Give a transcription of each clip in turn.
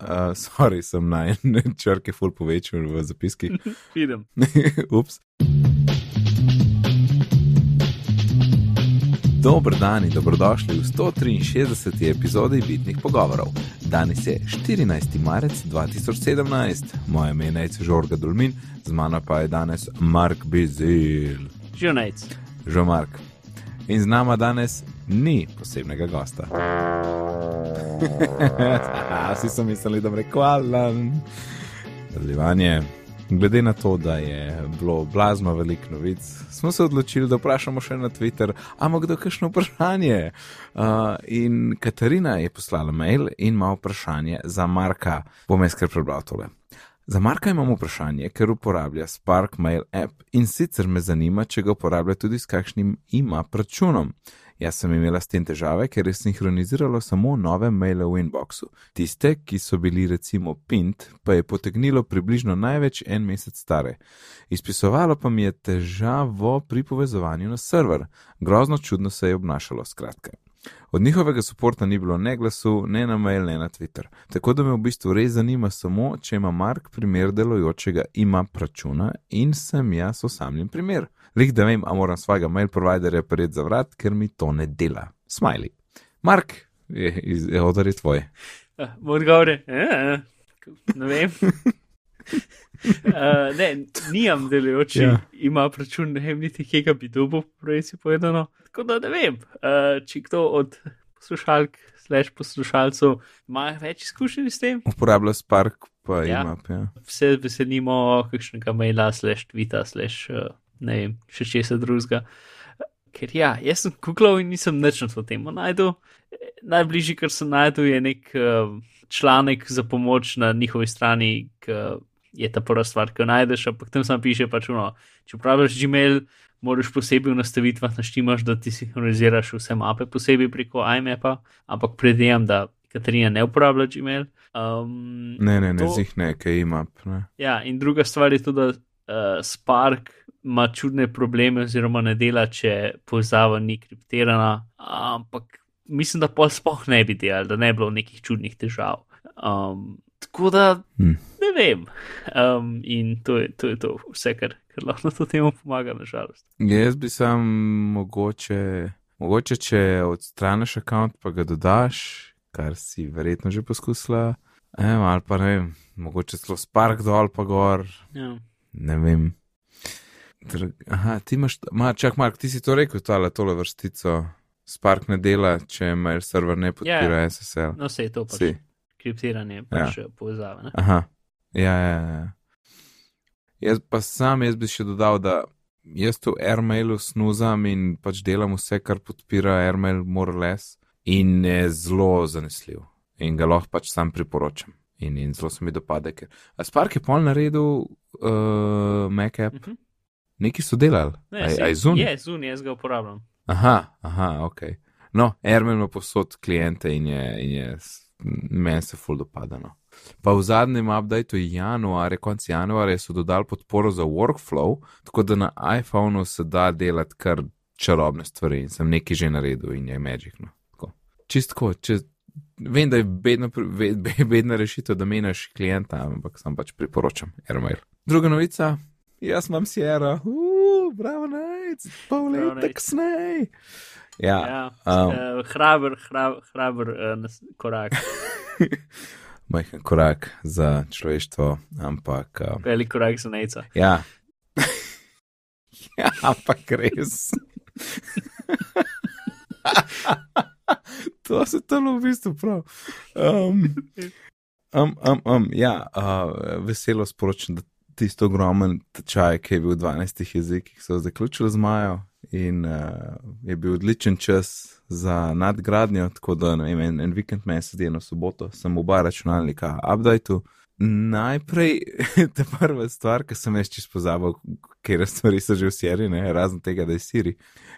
uh, sorry, sem na en črke full povečal v zapiski. Vidim. Ups. Dobro dan in dobrodošli v 163. epizodi Bitnih pogovorov. Danes je 14. marec 2017, moje ime je Nec Žorga Dulmin, z mano pa je danes Mark Bizil. Žunajc. Že Mark. In z nama danes ni posebnega gosta. Vsi so mislili, da bo rekel Alan. Nadaljevanje. Glede na to, da je bilo blazno veliko novic, smo se odločili, da vprašamo še na Twitter, ampak kdo kakšno vprašanje. Uh, in Katarina je poslala mail in ima vprašanje za Marka. Bom jaz kar prebral tole. Za Marka imamo vprašanje, ker uporablja Spark Mail app in sicer me zanima, če ga uporablja tudi s kakšnim ima računom. Jaz sem imela s tem težave, ker je sinhroniziralo samo nove maile v inboxu. Tiste, ki so bili recimo pint, pa je potegnilo približno največ en mesec stare. Izpisovalo pa mi je težavo pri povezovanju na server. Grozno čudno se je obnašalo, skratka. Od njihovega podporta ni bilo ne glasu, ne na mail, ne na Twitter. Tako da me v bistvu res zanima samo, če ima Mark primer delujočega ima računa in sem jaz osamljen primer. Lih da vem, a moram svojega mail providerja pred za vrat, ker mi to ne dela. Smiley. Mark, je, je, je odar je tvoj. Odgovor je, eh, ne vem. Uh, ne, nimam delujoči, Ja. ima račun, ne vem niti, kje ga bi dobil, prej si povedano. Tako da ne vem, uh, če kdo od poslušalk, slash poslušalcev ima več izkušenj s tem, Uporablja Spark, pa Ja. ima. Ja. se veselimo kakšnega maila, slash tweeta, slash uh, ne vem, še česa drugega. Ker ja, jaz sem googlal in nisem nič na to temo najdel. Najbližji, kar sem najdel, je nek uh, članek za pomoč na njihovi strani, ki je ta prva stvar, ki jo najdeš, ampak tam sam piše pač, no, če uporabljaš Gmail, moraš posebej v nastavitvah naštimaš, da ti sinhroniziraš vse mape posebej preko iMapa, ampak predvidevam, da Katarina ne uporablja Gmail. Um, Ne, ne, ne, To- zih ne, kaj ima. Ja, in druga stvar je tudi, da uh, Spark ima čudne probleme, oziroma ne dela, če povezava ni kriptirana. Ampak mislim, da pol sploh ne bi delal, da ne bi bilo nekih čudnih težav. Um, tako da Hm. ne vem. Um, in to je, to je to, vse, kar, kar lahko na to temo pomaga, nažalost. Jaz bi sam mogoče, mogoče če odstraniš račun, pa ga dodaš, kar si verjetno že poskusila, em, ali pa ne vem, mogoče celo Spark dol pa gor, Ja. Ne vem. Aha, ti imaš, ma, čak, Mark, ti si to rekel, tale, tole vrstico. Spark ne dela, če mail server ne podpira yeah. SSL. No, vse je to pač Si. kriptiranje, pač ja. povezava. Ne? Aha, ja, ja, ja. Jaz pa sam, jaz bi še dodal, da jaz to AirMailu snuzam in pač delam vse, kar podpira AirMail, more or less, in je zelo zanesljiv. In ga lahko pač sam priporočam. In, in zelo se mi dopade, ker. Spark je pol naredil uh, Mac app, Mhm. neki so delali. Ne, Aj- aj zun? Je, zun, jaz ga uporabljam. Aha, aha, ok. No, AirMail ima posod klijente in je, in je meni se ful dopada. No. Pa v zadnjem updateu januarja, konc januarja, so dodali podporo za workflow, tako da na iPhonu se da delati kar čarobne stvari in sem nekaj že naredil in je Magic. No. Tako. Čistko, če. Vem, da je bedna, be- be- bedna rešitev, da menjaš klienta, ampak sam pač priporočam AirMail. Druga novica, jaz imam Sierra, uh, bravo, najc, pol leta kasneje. Ja, Ja, um. uh, hraber, hraber, hraber uh, korak, majhen korak za človeštvo, ampak um, velik korak za neca. ja. ja, ampak res. to se tam v bistvu prav. Um, um, um, um, ja, uh, veselo sporočam, da tisto ogromen tečaj, ki je bil v 12 jezikih, so zaključili z Majo in uh, je bil odličen čas za nadgradnjo, tako da vem, en, en vikend me je sedel na soboto, sem oba računalnika updateu. Najprej, ta prva stvar, ki sem jaz čisto pozabil, ker stvari so že v seriji, ne, razen tega, da je Siri,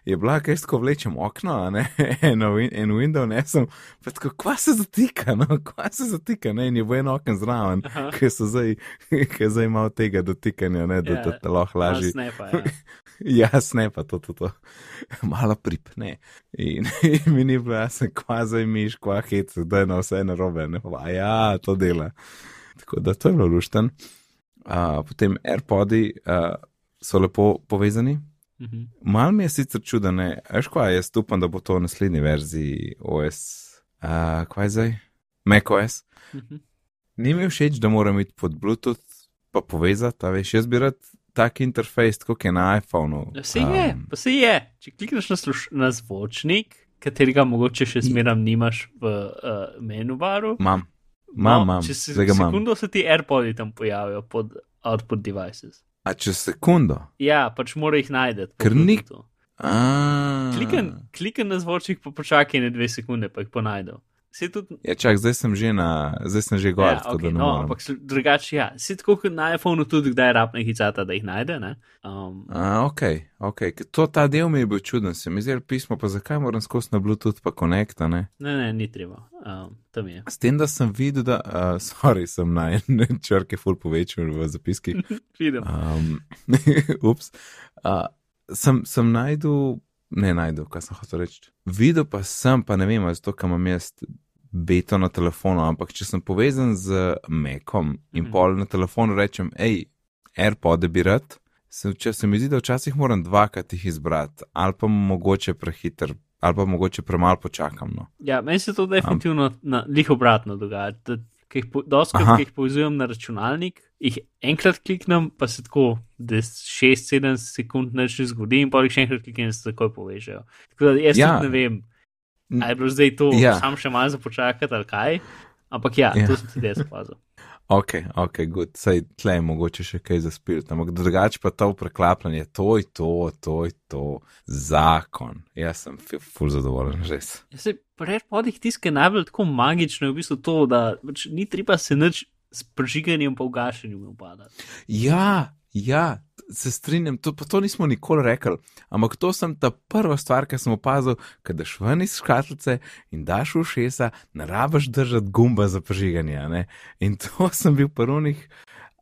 je bila, kaj jaz tako vlečem okno, ne, eno, win- en window nesem, pa tako, kva se zatika, no, kva se zatika, ne, in je bo en oken zraven, ki so zdaj, ki je zdaj malo tega dotikanja, ne, da, Ja, da te lahko lažje. Ne, pa, ja. Jasne, pa to, to, to. malo pripne. In, in mi ni bilo jasno, kva zdaj miš, kva hit, da je na vse narobe. Ne? Pa, ja, to dela. Tako da to je bilo lušten. Uh, potem AirPodi uh, so lepo povezani. Mhm. Mal mi je sicer čudno, veš kva, jaz upam, da bo to v naslednji verziji OS. Uh, kva je zdaj? macOS. Mhm. Ni mi všeč, da moram iti pod Bluetooth pa povezati, veš, jaz bi rad tak interfejs, kot je na iPhonu. Vse je, pa se je. Če klikneš na, sluš, na zvočnik, katerega mogoče še zmeraj nimaš v uh, menu baru. Imam, imam, imam. Če se zdaj sekundo se ti AirPodi tam pojavijo pod output devices. A čez sekundo. Ja, pač mora jih najti. Ker ni- A. Klikaj na zvočnik, pa počakaj ne dve sekunde, pa jih ponajdel. Tudi. Ja, čak, zdaj sem že na, zdaj sem že gor, Ja, tako okay, da ne no, morem. ampak drugače, ja, si tako kot na iPhonu tudi, kdaj rabne hicata, da jih najde. Ne? Um, A, ok, ok. To ta del mi je bil čuden, se mi zdi pismo, pa zakaj moram skozi na Bluetooth pa konekta, ne? ne, ne, ni treba. Um, tam je. S tem, da sem videl, da, uh, sorry, sem na ene črke ful povečal v zapiskih. Vidim. Um, ups. Uh, sem sem najdel, ne najdel, kaj sem hotel reči. Videl pa sem, pa ne vem, ali zato, ker imam jaz beto na telefonu, ampak če sem povezan z Mekom in Mhm. pol na telefonu rečem, hej, AirPod bi rad, se, če se mi zdi, da včasih moram dvakrat jih izbrati, ali pa mogoče prehiter, ali pa mogoče premalo počakam. No. Ja, meni se to definitivno na, lih obratno dogaja. Ki jih po- Doskrat, ki jih povezujem na računalnik, jih enkrat kliknem, pa se tako, da 6-7 sekund neč ne zgodi, in pa jih še enkrat kliknem in se takoj povežejo. Tako da jaz Ja. ne vem, ali je bilo zdaj to Ja. sam še malo za počakati ali kaj. Ampak ja, Ja. to sem tudi jaz opazil. Ok, ok, good. Sej tle je mogoče še kaj zaspirati, ampak drugače pa to preklapljanje, to je to, to je to, zakon. Jaz sem ful zadovoljen, res. Ja, se pri AirPodih tiskaj najbolj tako magično v bistvu to, da pač ni treba se nič s prižiganjem pa ugašanjem upadati. Ja, ja, se strinjam, to, to nismo nikoli rekli, ampak to sem ta prva stvar, ki sem opazil, kad daš ven iz škatlice in daš v šesa, ne rabiš držati gumba za prižiganje. In to sem bil prvih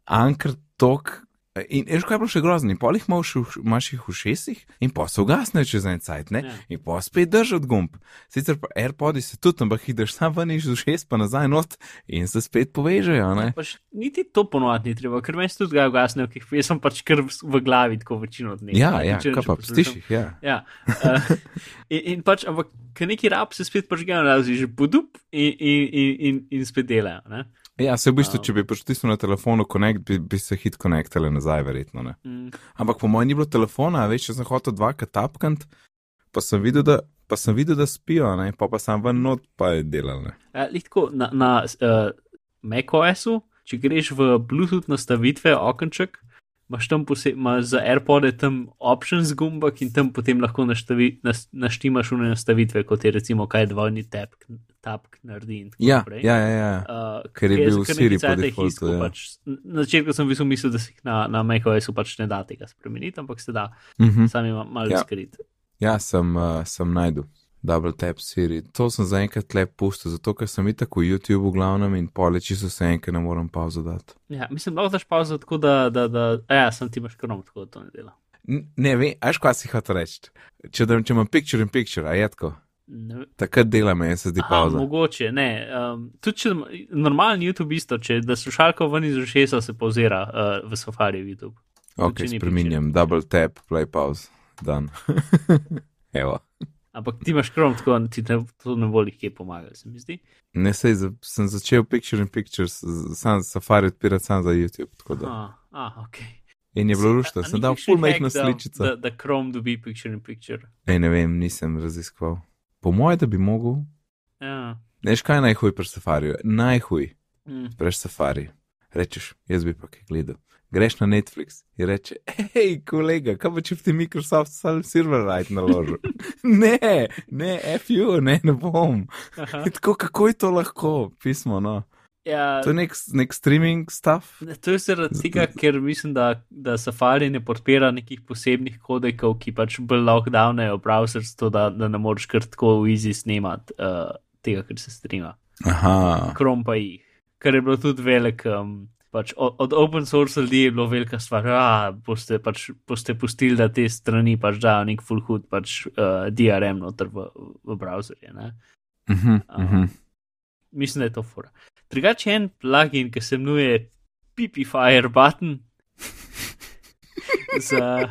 ankrat tok. In veš, kaj je bilo še grozno, in polih imaš, v- imaš jih v šestih, in pa se ugasnejo čez en cajt, ne? Ja. In pa spet držati gumb. Sicer pa AirPodi se tudi, ampak ideš sam ven iz šest, pa nazaj not in se spet povežejo, ne? Pač niti to ponovadi ni treba, ker meni se tudi ga ugasnejo, ki jih jaz sem pač kar v, glavi tako večino dni. Ja, ja, kaj pa, pustiš jih, ja. Ja, uh, in, in pač, ampak, ker neki rab se spet prižgajo, razi že budup in, in, in, in, in spet delajo. Ne? Ja, se v bistvu, Um. če bi prištisnil na telefonu Connect, bi, bi se hit konektale nazaj, verjetno. Ne? Mm. Ampak po mojem ni bilo telefona, veš, če sem hotel dvakrat tapkant, pa sem videl, da, pa sem videl, da spijo, ne? pa pa sem ven not, pa je delal. Ne? Uh, Tako na, na uh, macOS-u, če greš v Bluetooth nastavitve, okenček, imaš tam posebej za AirPode tam options gumbak in tam potem lahko naštavi, nas, naštimaš une nastavitve, kot je recimo kaj dvojni tap, tap naredi. Ja, naprej. ja, ja. ja. Uh, Ker je bil kar Siri po defaultu, ja. Pač, na začetku sem bil mislil, da se na, na macOS-u pač ne da tega spremeniti, ampak se da, Mhm. sam ima malo Ja. skrit. Ja, sem, uh, sem najdu. Double tap Siri. To sem zaenkrat lep pustil, zato ker sem itak v YouTubu glavnem in pole čisto se enkrat ne morem pauzo dati. Ja, mislim, lahko daš pauzo tako, da, da, da ja, sem ti imaš krom, tako da to ne dela. Ne až kaj si hotel reči. Če, da- če imam picture in picture, a je tako. Ne, Takrat dela me, se zdi pauza. mogoče, ne. Um, tudi če normalen YouTube isto, če da slušalko ven iz ušesa se pauzira uh, v Safari YouTube. Ok, spreminjam, double tap, play pause, dan. Evo. Ampak ti imaš krom, tako ti ne, to ne bo jih kje pomagalo, se mi zdi. Ne sej, za, sem začel picture in pictures, sam safari odpirati sam za YouTube. tako Da. Ah, ah, ok. In je bilo A sem dal full majhno sličico. Da, da Chrome dobi picture in picture. Ej, ne vem, nisem raziskoval. Po moje, da bi mogel. Ja. Veš, kaj je najhuj pri safariju? Najhuj, Mm. preš safari. Rečeš, jaz bi pa kaj gledal. Greš na Netflix in reče, hej, kolega, kaj pa če ti Microsoft Sol- Silverlight naložil? ne, ne, FU, ne, ne bom. Tako, kako je to lahko, pismo, no. Ja, To je nek, nek streaming stuff. To je zaradi tega, ker mislim, da, da Safari ne podpira nekih posebnih kodekov, ki pač bolj lockdownejo browser, zato da, da ne moreš kar tako v easy snemati uh, tega, kar se streama. Aha, Chrome pa jih, kar je bilo tudi velik um, pač od, od open source ljudi je bilo velika stvar, da boste, pač, boste pustili, da te strani pač dajo nek full hood, pač uh, DRM noter v, v browserje. Uh -huh, uh -huh. Um, mislim, da je to fora. Drugače en plugin, ki se imenuje PipiFire button. za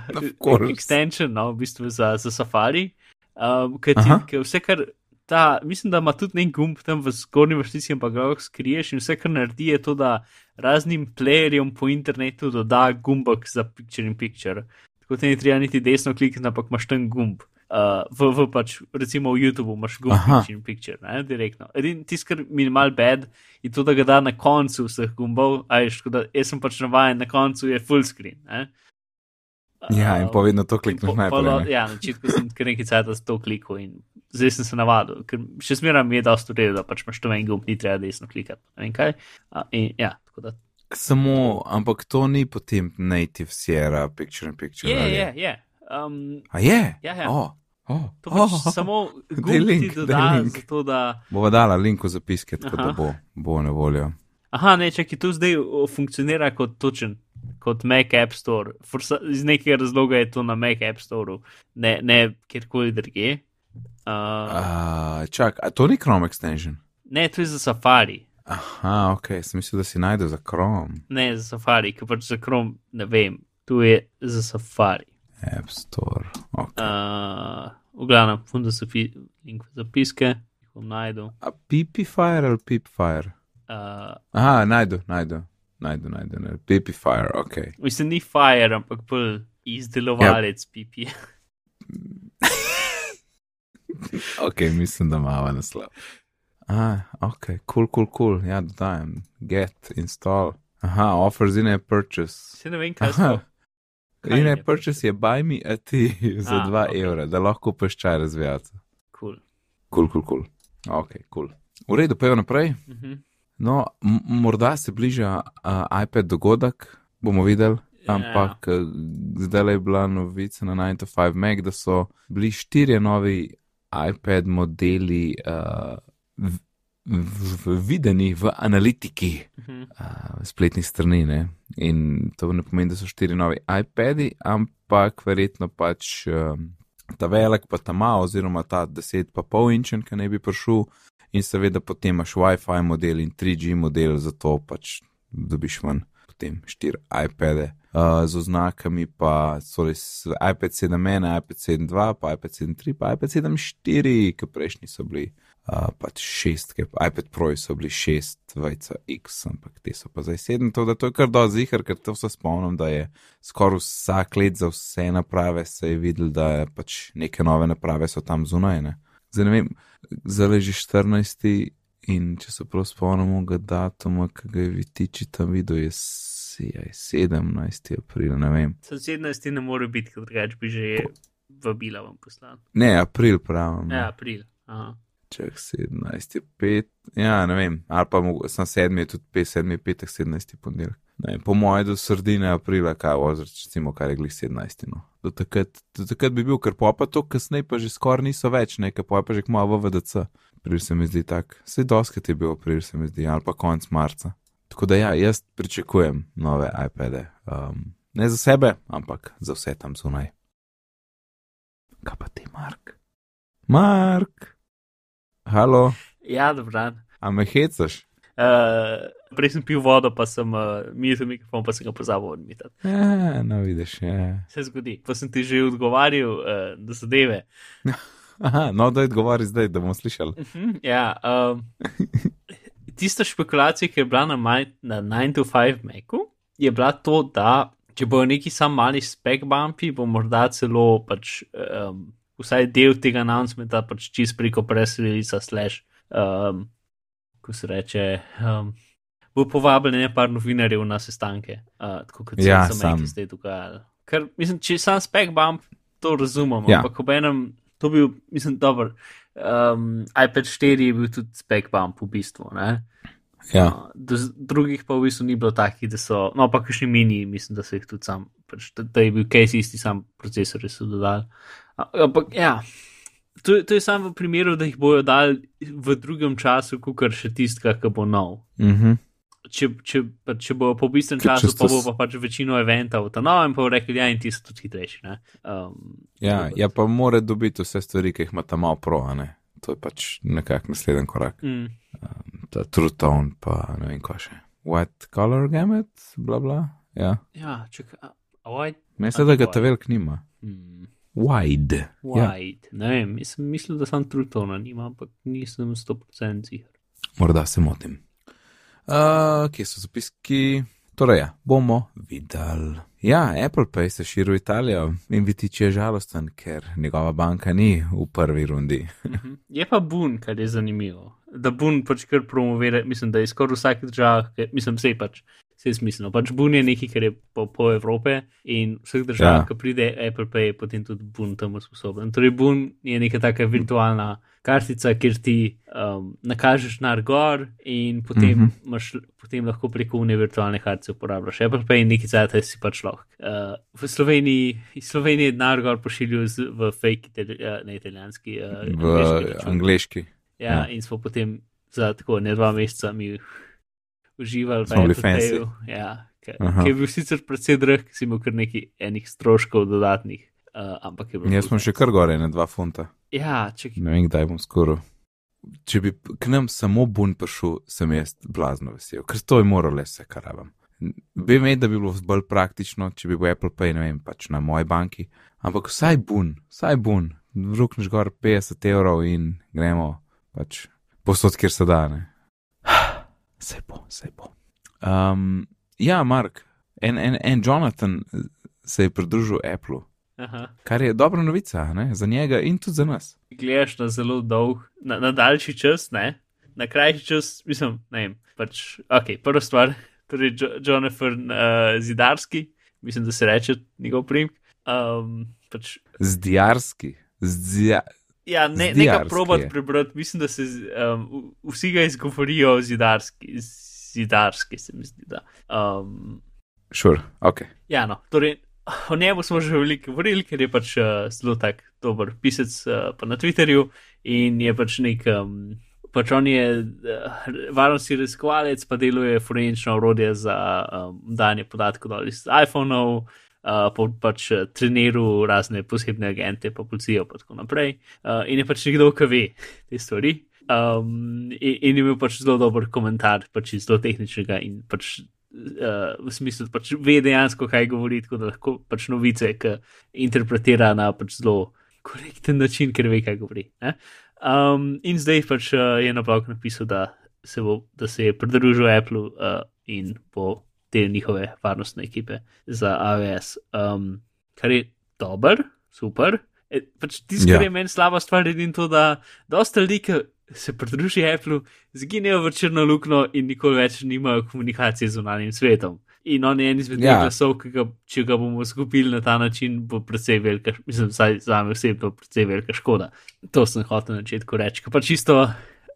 extension, no, v bistvu za, za Safari, um, ki vse kar ta, mislim, da ima tudi nek gumb tam v zgornji vrstici, ampak ga lahko skriješ in vse, kar naredi, je to, da raznim playerjem po internetu doda gumbek za picture in picture. Tako da ni treba niti desno klikati, ampak imaš ten gumb. Uh, v, v pač, recimo v YouTubu imaš gumb picture in picture, ne, direktno. Edin tisti, kar mi je mal bad, je to, da ga da na koncu vseh gumbov, a je škoda, jaz sem pač navajen, na koncu je full screen. Ne. Ja, in povedno to klikneš najprej. Ja, na začetku sem kar nekaj cajt za to klikal in zdaj sem se navadil, ker še zmeraj mi je dosto redo, da pač imaš to en gumb, ni treba desno klikati. In, ja, da... Samo, ampak to ni potem native Sierra, picture in picture. Je, je, je. Um, A je? Ja, ja. Oh. Oh, to pač oh, samo link, da zato, da. Bova dala link v zapiske, tako Aha. da bo, bo na voljo. Aha, ne, če ki to zdaj funkcionira kot točen, kot Mac App Store, iz nekega razloga je to na Mac App Store, ne, ne kjerkoli drugje. Uh, uh, čak, a to ni Chrome extension? Ne, to je za Safari. Aha, ok, sem mislil, da si najdel za Chrome. Ne, za Safari, ker pač za Chrome ne vem, tu je za Safari. App Store. Okay. Uh, v glavnem, funda so link v zapiske, jih bom najdel. A Pipifire ali Pipfire? Uh, Aha, najdu, najdu, najdu, najdu, najdu. Pipifire, ok. Mislim, ni Fire, ampak bolj izdelovalec yep. Pipi. ok, mislim, da imamo naslov. Ah, ok, cool, cool, cool. Ja, dodajem. Get, install. Aha, offers in a purchase. Se ne vem, kaj so. In a purchase je buy me a ti za 2 okay. evra, da lahko peščaj razvijati. Cool. Cool, cool, cool. Ok, cool. V redu, pejo naprej. Uh mhm. -huh. No, morda se bliža uh, iPad dogodek, bomo videli. Yeah. Ampak uh, zdaj je bila novica na 9-5 Mac, da so bili štirje novi iPad modeli uh, v, videni v analitiki uh -huh. uh, spletnih strani. Ne? In to ne pomeni, da so štiri novi iPadi, ampak verjetno pač uh, ta velik, pa ta mal, oziroma ta 10,5 inčen, ki naj bi prišel, in seveda potem imaš WiFi model in 3G model, zato pač dobiš manj potem štiri iPade uh, z oznakami, pa so res iPad 7.1, iPad 7.2, pa iPad 7.3, pa iPad 7.4, ki prejšnji so bili. Uh, pač šest, iPad Pro so bili šest, vajca X, ampak te so pa zdaj sedem, to, to je kar do zihar, ker to se spomnim, da je skoraj vsak let za vse naprave se je videl, da je pač neke nove naprave so tam zunaj. Ne? Zdaj ne vem, zdaj je že 14. in če se prav spomnimo ga datuma, ki ga je vitiči tam videl, je je 17. april, ne vem. 17. ne more biti, ker drugač bi že vabila vam poslal. Ne, april pravim. Ja, april. Ček 17. 5. Ja, ne vem, ali pa sem 7. tudi 5, 7. 5. 17. ponedeljek. Po mojem, do sredine aprila, kaj oziroma, recimo, kar je glih 17. No. Do, takrat, do takrat bi bil, ker pa pa to, kasneje pa že skoraj niso več, nekaj pa pa že kmalo v VDC. April se mi zdi tak, vse doskrat je bil april, se mi zdi, ali pa konc marca. Tako da ja, jaz pričakujem nove iPade. Um, ne za sebe, ampak za vse tam zunaj. Kaj pa ti, Mark? Mark, halo. Ja, dobro. A me hecaš? Uh, prej sem pil vodo, pa sem uh, mizel mikrofon, pa sem ga pozabil odmitati. Ja, no, vidiš. Ja. Se zgodi. Pa sem ti že odgovarjal, uh, da so deve. Aha, no, da odgovori zdaj, da bomo slišali. Uh -huh, ja. Um, tista špekulacija, ki je bila na, na 9-5 Macu, je bila to, da če bojo neki sam mali spek bumpi, bo morda celo pač, um, vsaj del tega announcementa pač čist preko presrelica slash, um, ko se reče, um, bo povabljen nekaj novinarjev na sestanke, uh, tako kot ja, se tam zdaj dogaja. Ker mislim, če sam spek bump, to razumemo, ja. ampak ob enem, to bi bil, mislim, dobro um, iPad 4 je bil tudi spek bump v bistvu. Ja. Uh, do, drugih pa v bistvu ni bilo takih, da so, no pa še mini, mislim, da so jih tudi sam, pač, da, da je bil case isti sam procesor, ki so dodali. Ampak ja, to, to je samo v primeru, da jih bojo dali v drugem času, kot kar še tistka, ki bo nov. Mm -hmm. če, če, pa, če bo po bistvu Ker času, pa bo pa pač večino eventov ta novem, pa bo rekli, ja, in ti so tudi hitrejši. ne. Um, Ja, da- ja, pa mora dobiti vse stvari, ki jih ima tam malo pro, a ne. To je pač nekak naslednji korak. Mm, Ta True Tone, pa ne vem, kaj še. White color gamut, bla bla. Ja. ja, čakaj, wide? Mislim, da ga ta velik nima. Hmm. Wide. Ja, Wide. Ne vem, jaz sem mislil, da sem Trutona nima, ampak nisem 100% zigar. morda se motim. Uh, kje so zapiski? Torej, ja, bomo videli. Ja, Apple Pay se širi v Italijo in vitič je žalosten, ker njegova banka ni v prvi rundi. Mhm. Je pa Bun, kar je zanimivo. Da Bun pač kar promovira, mislim, da je skoraj v vsaki državi, mislim, vse pač. Vse smiselno. Pač Bun je nekaj, kar je po, po Evrope in vseh državah, Ja. ko pride Apple Pay, je potem tudi Bun tam usposobljen. Torej, Bun je neka taka virtualna kartica, kjer ti um, nakažeš nar gor in potem, mm -hmm. imaš, potem lahko preko une virtualne kartice uporabljaš Apple Pay in nekaj cajt si pač lahko. Uh, v Sloveniji, iz Slovenije denar gor pošiljajo v fake, itali, uh, ne italijanski, uh, V račun. angliški. Ja, Ja. in smo potem za tako ne dva meseca mi uživali v Smo bili Apple fancy. Payu. Ja, ki je bil sicer precej drag, si imel kar nekaj enih stroškov dodatnih, uh, ampak je bilo. Jaz smo še kar gore, ne dva funta. Ja, če Ne vem, kdaj bom skoro. Če bi k nam samo bun prišel, sem jaz blazno vesel, ker to je moralo vse, kar rabim. Bi me, da bi bilo bolj praktično, če bi bil Apple Pay, ne vem, pač na moji banki, ampak vsaj bun, vsaj bun, rukneš gor 50 evrov in gremo pač posod, kjer se da. Ne? Se bo, se bo. Um, ja, Mark, en, en, en Jonathan se je pridružil Apple, Aha. kar je dobra novica ne? za njega in tudi za nas. Gledaš na zelo dolg, na, na daljši čas, ne? na krajši čas, mislim, ne vem. Pač, ok, prva stvar, torej jo, Jonathan uh, Zidarski, mislim, da se reče njegov primek. Um, pač, Zdjarski, zdja, Ja, ne, nekaj probati je. prebrati, mislim, da se um, vsi ga izgovorijo zidarski, zidarski se mi zdi. Da. Um, sure, ok. ja, no, torej, o njemu smo že veliko govorili, ker je pač uh, zelo tak dober pisec uh, pa na Twitterju in je pač nek. Um, Pač on je uh, varnostni raziskovalec, pa deluje forenčno orodje za um, danje podatkov dol iz iPhone-ov, uh, pa, pač uh, treniral razne posebne agente, pa policijo, pa tako naprej. Uh, in je pač nekdo, ki ve te stvari. Um, in, in je imel pač zelo dober komentar, pač zelo tehničnega in pač. Uh, v smislu, da pač ve dejansko, kaj govori, tako da lahko pač novice, ki interpretira na pač zelo korekten način, ker ve, kaj govori. Ne? Um, in zdaj pač uh, je na blog napisal, da se, bo, da se je pridružil Apple uh, in bo del njihove varnostne ekipe za AWS. Um, kar je dober, super. E, pač tisto, kar Ja. je meni slaba stvar, je to, da dosta ljudi, ki se pridruži Apple, zginejo v črno luknjo in nikoli več nimajo komunikacije z zunanjim svetom. In on je en izmed teh Ja. glasov, ki ga, če ga bomo izgubili na ta način, bo precej velika, mislim, vsaj za me osebno, precej velika škoda. To sem hotel na začetku reči. Pa čisto,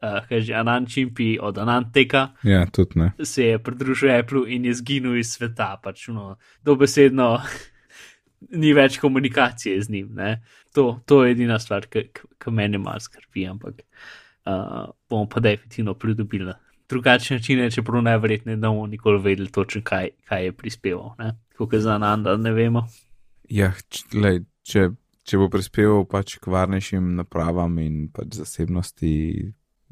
uh, kaj že Anan Čimpi od Ananteka Ja, tudi ne. se je pridružil Apple in je zginil iz sveta, pač no, dobesedno ni več komunikacije z njim. ne. To, to je edina stvar, ki meni malo skrbi, ampak uh, bomo pa definitivno pridobili drugačne načine, čeprav najverjetneje ne bomo nikoli vedeli točno, kaj, kaj je prispeval. ne. Kot za Nanda, ne vemo. Ja, lej, če, če bo prispeval pač k varnejšim napravam in pač zasebnosti,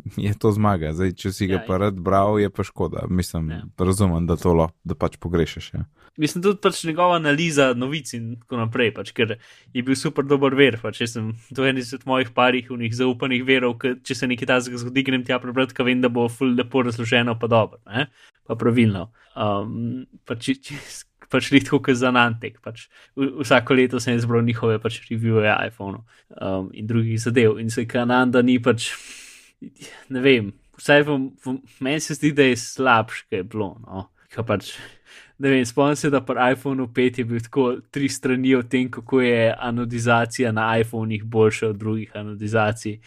je to zmaga. Zdaj, če si ga Ja, pa rad bral, je pa škoda. Mislim, Ja. razumem, da to lahko, da pač pogrešaš. Ja. Mislim tudi pač njegova analiza novic in tako naprej, pač, ker je bil super dober ver. Pač, sem to en izmed mojih parih unih zaupanih verov, ke, če se nekaj takega zgodi, grem tja prebrati, ker vem, da bo ful lepo razloženo, pa dobro, ne? pa pravilno. Um, pač, če, pač lihko kot za Nantek. Pač, v- vsako leto sem izbral njihove pač revije iPhone um, in drugih zadev. In se Kanada ni pač, ne vem, vsaj v, v, meni se zdi, da je slabš, kaj je bilo. No? Ka pač, ne vem, spomnim se, da pri iPhonu 5 je bil tako tri strani o tem, kako je anodizacija na iPhonih boljša od drugih anodizacij.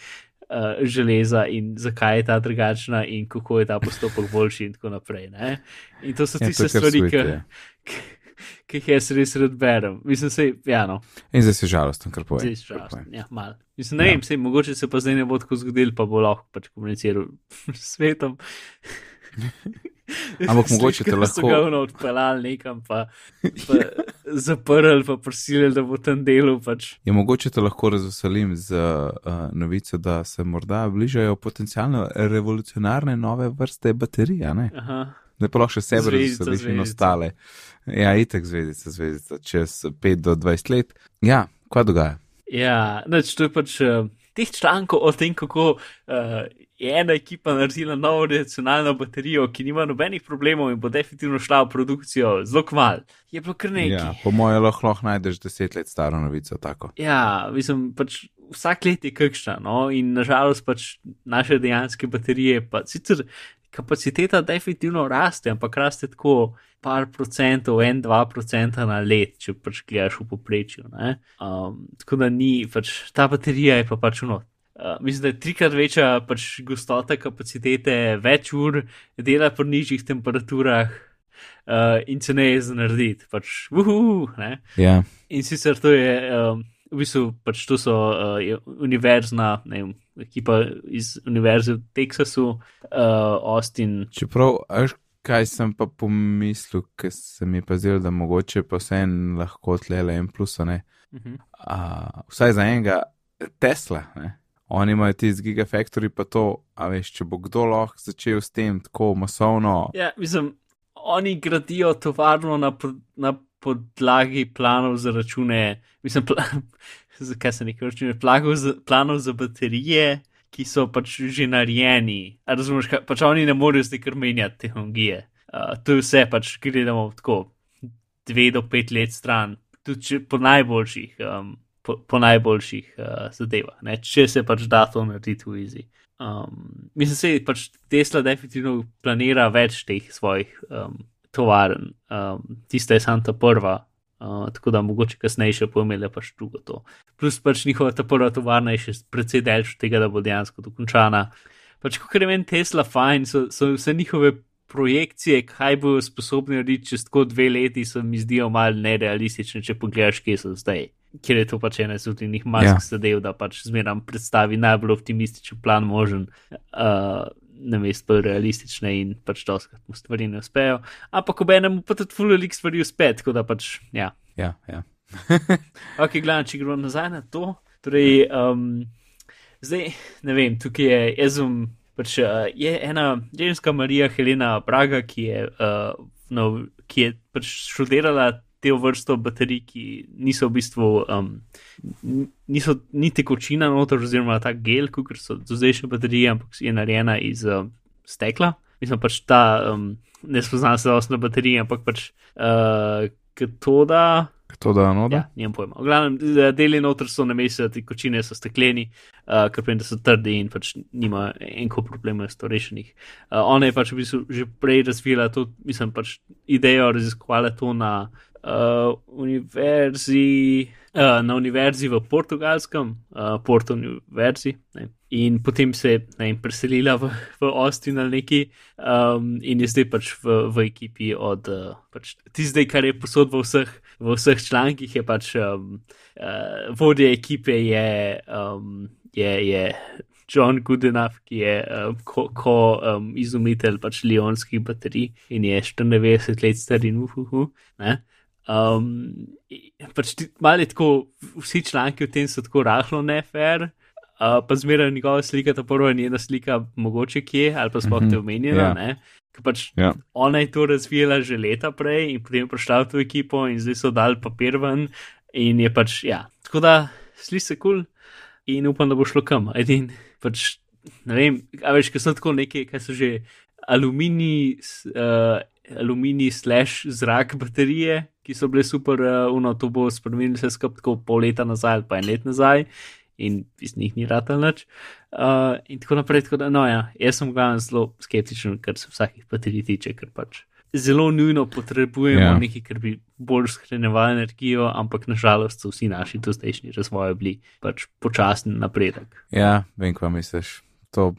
Uh, železa in zakaj je ta drugačna, in kako je ta postopek boljši, in tako naprej. Ne? In to so Ja, tiste stvari, ki, ki jih jaz res rad berem. Mislim, se, ja, no, In zdaj si žalosten, kar zdaj poveš. je žalosten. Ja, mal. Mislim, ne Ja. ja. vem, sej, mogoče se pa zdaj ne bo tako zgodil, pa bo lahko pač komuniciral s svetom. Ampak mogoče te lahko- ga ono odpeljali nekam, pa, pa zaprli, pa prosili, da bo tam delal. Pač. Je mogoče te lahko razveselim z uh, novico, da se morda bližajo potencialno revolucionarne nove vrste baterij, a ne? Aha. Da pa lahko še sebe Zvezdica, razveseliš in ostale. Ja, itek zvezdica, zvezdica, čez 5 do 20 let. Ja, kaj dogaja? Ja, znači, to je pač uh, teh člankov o tem, kako uh, je ena ekipa naredila novo racionalno baterijo, ki nima nobenih problemov in bo definitivno šla v produkcijo zelo kmal. Je bilo kar nekaj. Ja, po mojem lahko, lahko najdeš 10 let staro novico tako. Ja, mislim, pač vsak let je kakšna, no, in nažalost pač naše dejanske baterije, pa sicer kapaciteta definitivno raste, ampak raste tako par procentov, en, dva procenta na let, če pač gledaš v poprečju. ne. Um, tako da ni, pač ta baterija je pa pač uno. Uh, mislim, da je trikrat večja pač gostota kapacitete, več ur dela pri nižjih temperaturah uh, in ceneje za narediti. Pač, uhu, ne. Ja, In sicer to je, um, v bistvu, pač to so uh, univerzna, ne vem, ekipa iz Univerze v Teksasu, uh, Austin. čeprav, veš, kaj sem pa pomislil, ker se mi je pa zdelo, da mogoče pa vseeno lahko tlele en plus, ne. Uh -huh. A, vsaj za enega Tesla, ne. Oni imajo ti z Gigafactory pa to, a veš, če bo kdo lahko začel s tem tako masovno. Ja, mislim, oni gradijo tovarno na, na podlagi planov za račune, mislim, pla, zakaj se nekaj račune, planov planov za baterije, ki so pač že narejeni. Razumeš, kaj, pač oni ne morejo zdaj kar menjati tehnologije. Uh, to je vse, pač gledamo tako dve do pet let stran, tudi če, po najboljših. Um, Po, po najboljših uh, zadevah, ne? če se pač da to narediti v Easy. Um, mislim, da pač Tesla definitivno planira več teh svojih um, tovarn, um, tista je samo ta prva, uh, tako da mogoče kasneje še pojmele pač drugo to. Plus pač njihova ta prva tovarna je še precej daljša od tega, da bo dejansko dokončana. Pač, kot je meni Tesla fajn, so, so vse njihove projekcije, kaj bodo sposobni narediti čez tako dve leti, se mi zdijo malo nerealistične, če pogledaš, kje so zdaj. Ker je to pač ena izmed njih mask Ja. ja. zadev, da pač zmeraj predstavi najbolj optimističen plan možen, uh, namesto bolj realistične in pač doskrat mu stvari ne uspejo. Ampak ob enem pa tudi fulik stvari uspe, tako da pač, ja. Ja, ja. Ok, gledam, če gremo nazaj na to. Torej, um, zdaj, ne vem, tukaj je, jaz sem, pač, uh, je ena ženska Marija Helena Braga, ki je, uh, no, ki je pač študirala te vrsto baterij, ki niso v bistvu, um, niso ni tekočina noter, oziroma ta gel, kot so zdajšnje baterije, ampak je narejena iz uh, stekla. Mislim pač ta, um, ne spoznam se osnovna baterija, ampak pač uh, katoda. To da, no, da. Ja, nimam pojma. V glavnem, deli noter so na mestu, te kočine so stekleni, uh, ker vem, da so trdi in pač nima enko problemov s to rešenih. Uh, ona je pač v bistvu že prej razvila to, mislim, pač idejo, raziskovala to na uh, univerzi. Uh, na univerzi v Portugalskem, uh, Porto univerzi, ne. in potem se je ne, preselila v, v Austin ali neki, um, in je zdaj pač v, v ekipi od uh, pač, tistega, kar je posod v vseh, v vseh člankih, je pač um, uh, vodja ekipe je, um, je, je John Goodenough, ki je um, ko, ko um, izumitelj pač lionskih baterij in je 94 let star in uhuhu. Ne? Um, pač malo je tako, vsi članki v tem so tako rahlo nefer, uh, pa zmeraj njegova slika, ta prva njena slika, mogoče kje, ali pa sploh Mhm, te omenjena. ja. ne. Ker Pač Ja. ona je to razvijala že leta prej in potem prišla v to ekipo in zdaj so dal papir ven in je pač, ja, tako da sliši se kul cool in upam, da bo šlo kam. Edin, pač, ne vem, a veš, ker so tako neke, kaj so že aluminij, s- uh, aluminij slash zrak baterije, ki so bile super, uh, uno, to bo spremenilo vse skupaj tako pol leta nazaj ali pa en let nazaj. In iz njih ni rata nič. Uh, in tako naprej, tako da, no, ja, jaz sem glavno zelo skeptičen, kar se vsakih baterij tiče, ker pač zelo nujno potrebujemo Ja. yeah. nekaj, kar bi bolj shranjeval energijo, ampak nažalost so vsi naši dozdajšnji razvoji bili pač počasen napredek. Ja, vem, kaj misliš. To,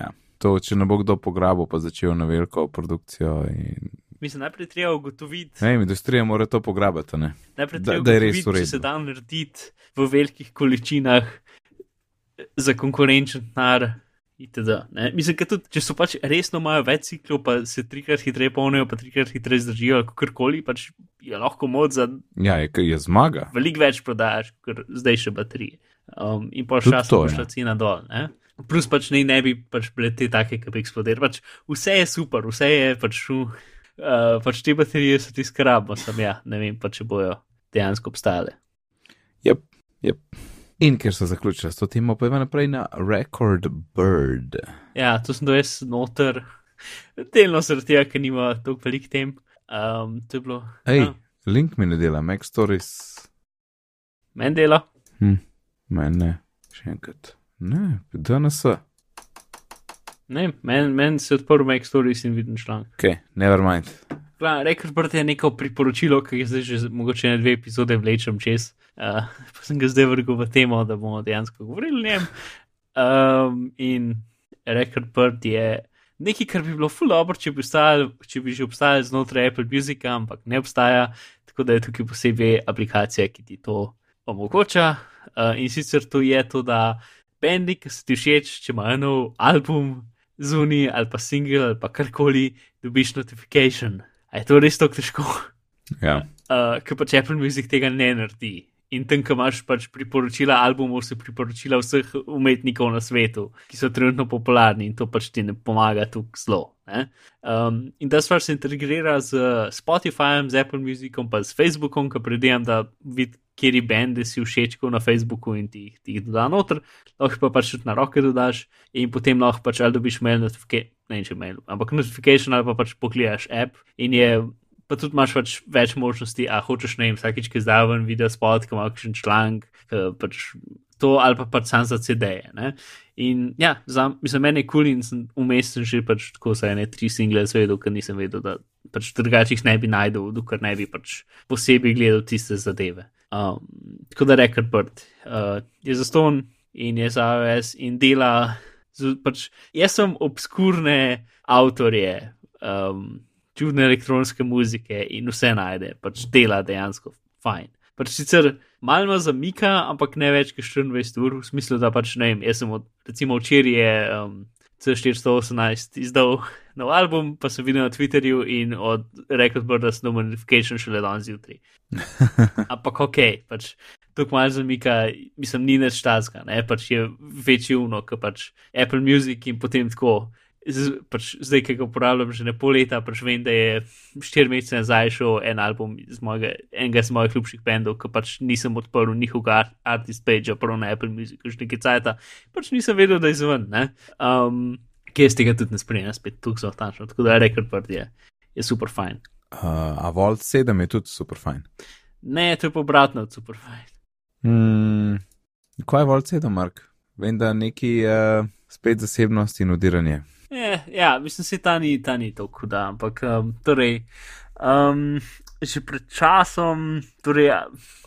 ja. to, če ne bo kdo pograbil, pa začel na veliko produkcijo. In... Mislim, najprej treba ugotoviti, Ne industrija mora to pograbiti. Ne? najprej da- treba da je res v če se da narediti v velikih količinah za konkurenčen denar itd. Ne? Mislim, da tudi, če so pač resno imajo več ciklov, pa se trikrat hitreje polnijo, pa trikrat hitreje zdržijo, kot koli, pač je lahko moč za Ja, je, je zmaga. veliko več prodajaš, kot zdaj še baterije. Um, in pa še čas, da šla cena dol. Ne? Plus pač ne, ne bi pač bile te take, ki bi eksplodirale. Pač vse je super, vse je pač, uh, pač te baterije so ti skrabno, sem ja, ne vem pa, če bojo dejansko obstale. Yep, yep. In ker so zaključili s to temo, pa je naprej na Record Bird. Ja, to sem res noter, delno zaradi tega, ker nima toliko velik tem. Um, to je bilo. Hej, ja, link mi ne dela, Mac Stories. Meni dela. Hm, meni ne, še enkrat. Ne, danes so. Ne, meni men se je odprl Mac Stories in vidim članek. Ok, never mind. Rekord je neko priporočilo, ki je zdaj že mogoče ne dve epizode vlečem čez. Uh, pa sem ga zdaj vrgel v temo, da bomo dejansko govorili o njem. Um, in Rekord je nekaj, kar bi bilo full dobro, če bi, obstajal, če bi že obstajal znotraj Apple Music, ampak ne obstaja, tako da je tukaj posebej aplikacija, ki ti to omogoča. Uh, in sicer to je to, da bendi, ki se ti všeč, če imajo nov album zunaj ali pa single ali pa karkoli, dobiš notifikation. A je to res tako težko? Ja. Uh, ker pač Apple Music tega ne naredi. In tam, ko imaš pač priporočila albumov, se priporočila vseh umetnikov na svetu, ki so trenutno popularni in to pač ti ne pomaga tukaj zelo. ne. Um, in ta stvar se integrira z Spotifyjem, z Apple Musicom, pa s Facebookom, ki predvidevam, da vidi, kje bende si všeč ko na Facebooku in ti, ti jih doda noter, lahko pa pač tudi na roke dodaš in potem lahko pač ali dobiš mail notification, ne če mail, ampak notification ali pa pač pogledaš app in je pa tudi imaš pač več možnosti, a hočeš ne vsakič, ki zdaj ven video spot, ki ima kakšen članek, pač to ali pa pač sam za CD-je. In ja, za, mislim, meni je kul cool in sem sem že pač tako za ene tri single zvedel, ker nisem vedel, da pač drugače jih ne bi najdel, dokler ne bi pač posebej gledal tiste zadeve. Um, tako da Record Bird uh, je zaston in je za iOS in dela, pač jaz sem obskurne avtorje. Um, čudne elektronske muzike in vse najde, pač dela dejansko fajn. Pač sicer malo zamika, ampak ne več kot 24 ur, v smislu, da pač ne vem, jaz sem od, recimo včeraj je um, C418 izdal nov album, pa sem videl na Twitterju in od Record Birda sem dobil notification šele danes zjutraj. Ampak ok, pač tukaj malo zamika, mislim, ni več tazga, ne, pač je večji uno, kot pač Apple Music in potem tako. Z, pač zdaj, ki ga uporabljam že ne pol leta, pač vem, da je štiri mesece nazaj šel en album iz mojega, enega iz mojih ljubših bendov, ki pač nisem odprl njihovega art- artist page, prav na Apple Music, že nekaj cajta, pač nisem vedel, da je zven. ne. Um, ki jaz tega tudi ne spremljam, spet tukaj so tančno, tako da Record Bird je, je super fajn. Uh, a Volt 7 je tudi super fajn. Ne, to je pa obratno od super fajn. Hmm, kaj je Volt 7, Mark? Vem, da neki uh, spet zasebnost in udiranje. Ja, ja, mislim, se ta ni, ta ni tako huda, ampak um, torej, um, že pred časom, torej, ja,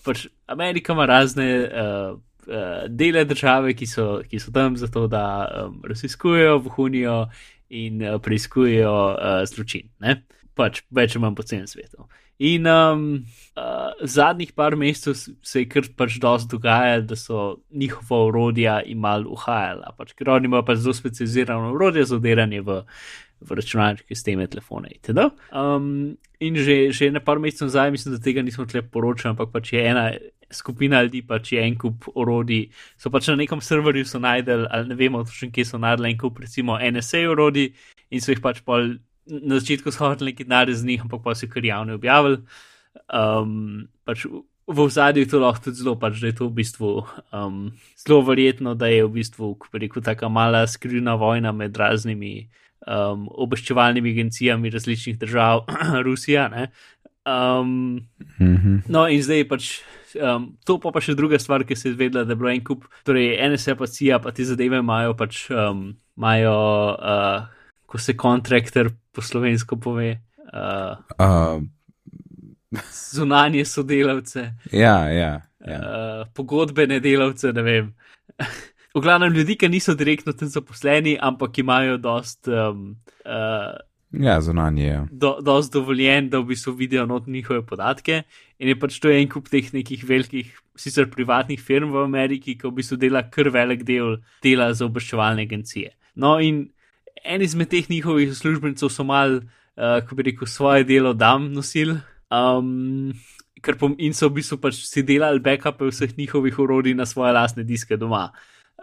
pač Amerika ima razne uh, uh, dele države, ki so, ki so tam zato, da um, raziskujejo, vohunijo in uh, preiskujejo uh, zločin. Ne? Pač več manj po celem svetu. In um, uh, zadnjih par mesecev se je kar pač dosti dogajalo, da so njihova urodja imali uhajala, pač, ker oni imajo pač zelo specializirano urodje za odiranje v, v računalniške sisteme, telefone itd. Um, in že, že na par mesecev nazaj, mislim, da tega nismo tle poročali, ampak pač je ena skupina ljudi, pač je en kup orodij, so pač na nekem serverju so najdel, ali ne vemo točno, kje so najdel en kup, recimo NSA orodij in so jih pač pol na začetku shotili neki denar z njih, ampak pa so kar javno objavili. Um, pač v zadju je to lahko tudi zelo, pač, da je to v bistvu um, zelo verjetno, da je v bistvu, kako rekel, tako mala skrivna vojna med raznimi um, obveščevalnimi agencijami različnih držav, Rusija. Ne? Um, Mhm. No, in zdaj pač um, to pa, pa še druga stvar, ki se je zvedela, da je bilo en kup, torej NSA pa CIA, pa te zadeve imajo pač, um, imajo, uh, ko se kontraktor po slovensko pove, uh, Uh, zunanje sodelavce, ja, ja. ja. uh, pogodbene delavce, ne vem. V glavnem ljudi, ki niso direktno tam zaposleni, ampak imajo dost. Um, uh, Ja, zunanje je. do, dosti dovoljen, da v bistvu vidijo not njihove podatke. In je pač to en kup teh nekih velikih, sicer privatnih firm v Ameriki, ki v bistvu dela kar velik del dela za obveščevalne agencije. No, in en izmed teh njihovih uslužbencev so mal, uh, ko bi rekel, svoje delo dam nosil. Um, pom, in so v bistvu pač si delali backupe vseh njihovih urodij na svoje lastne diske doma.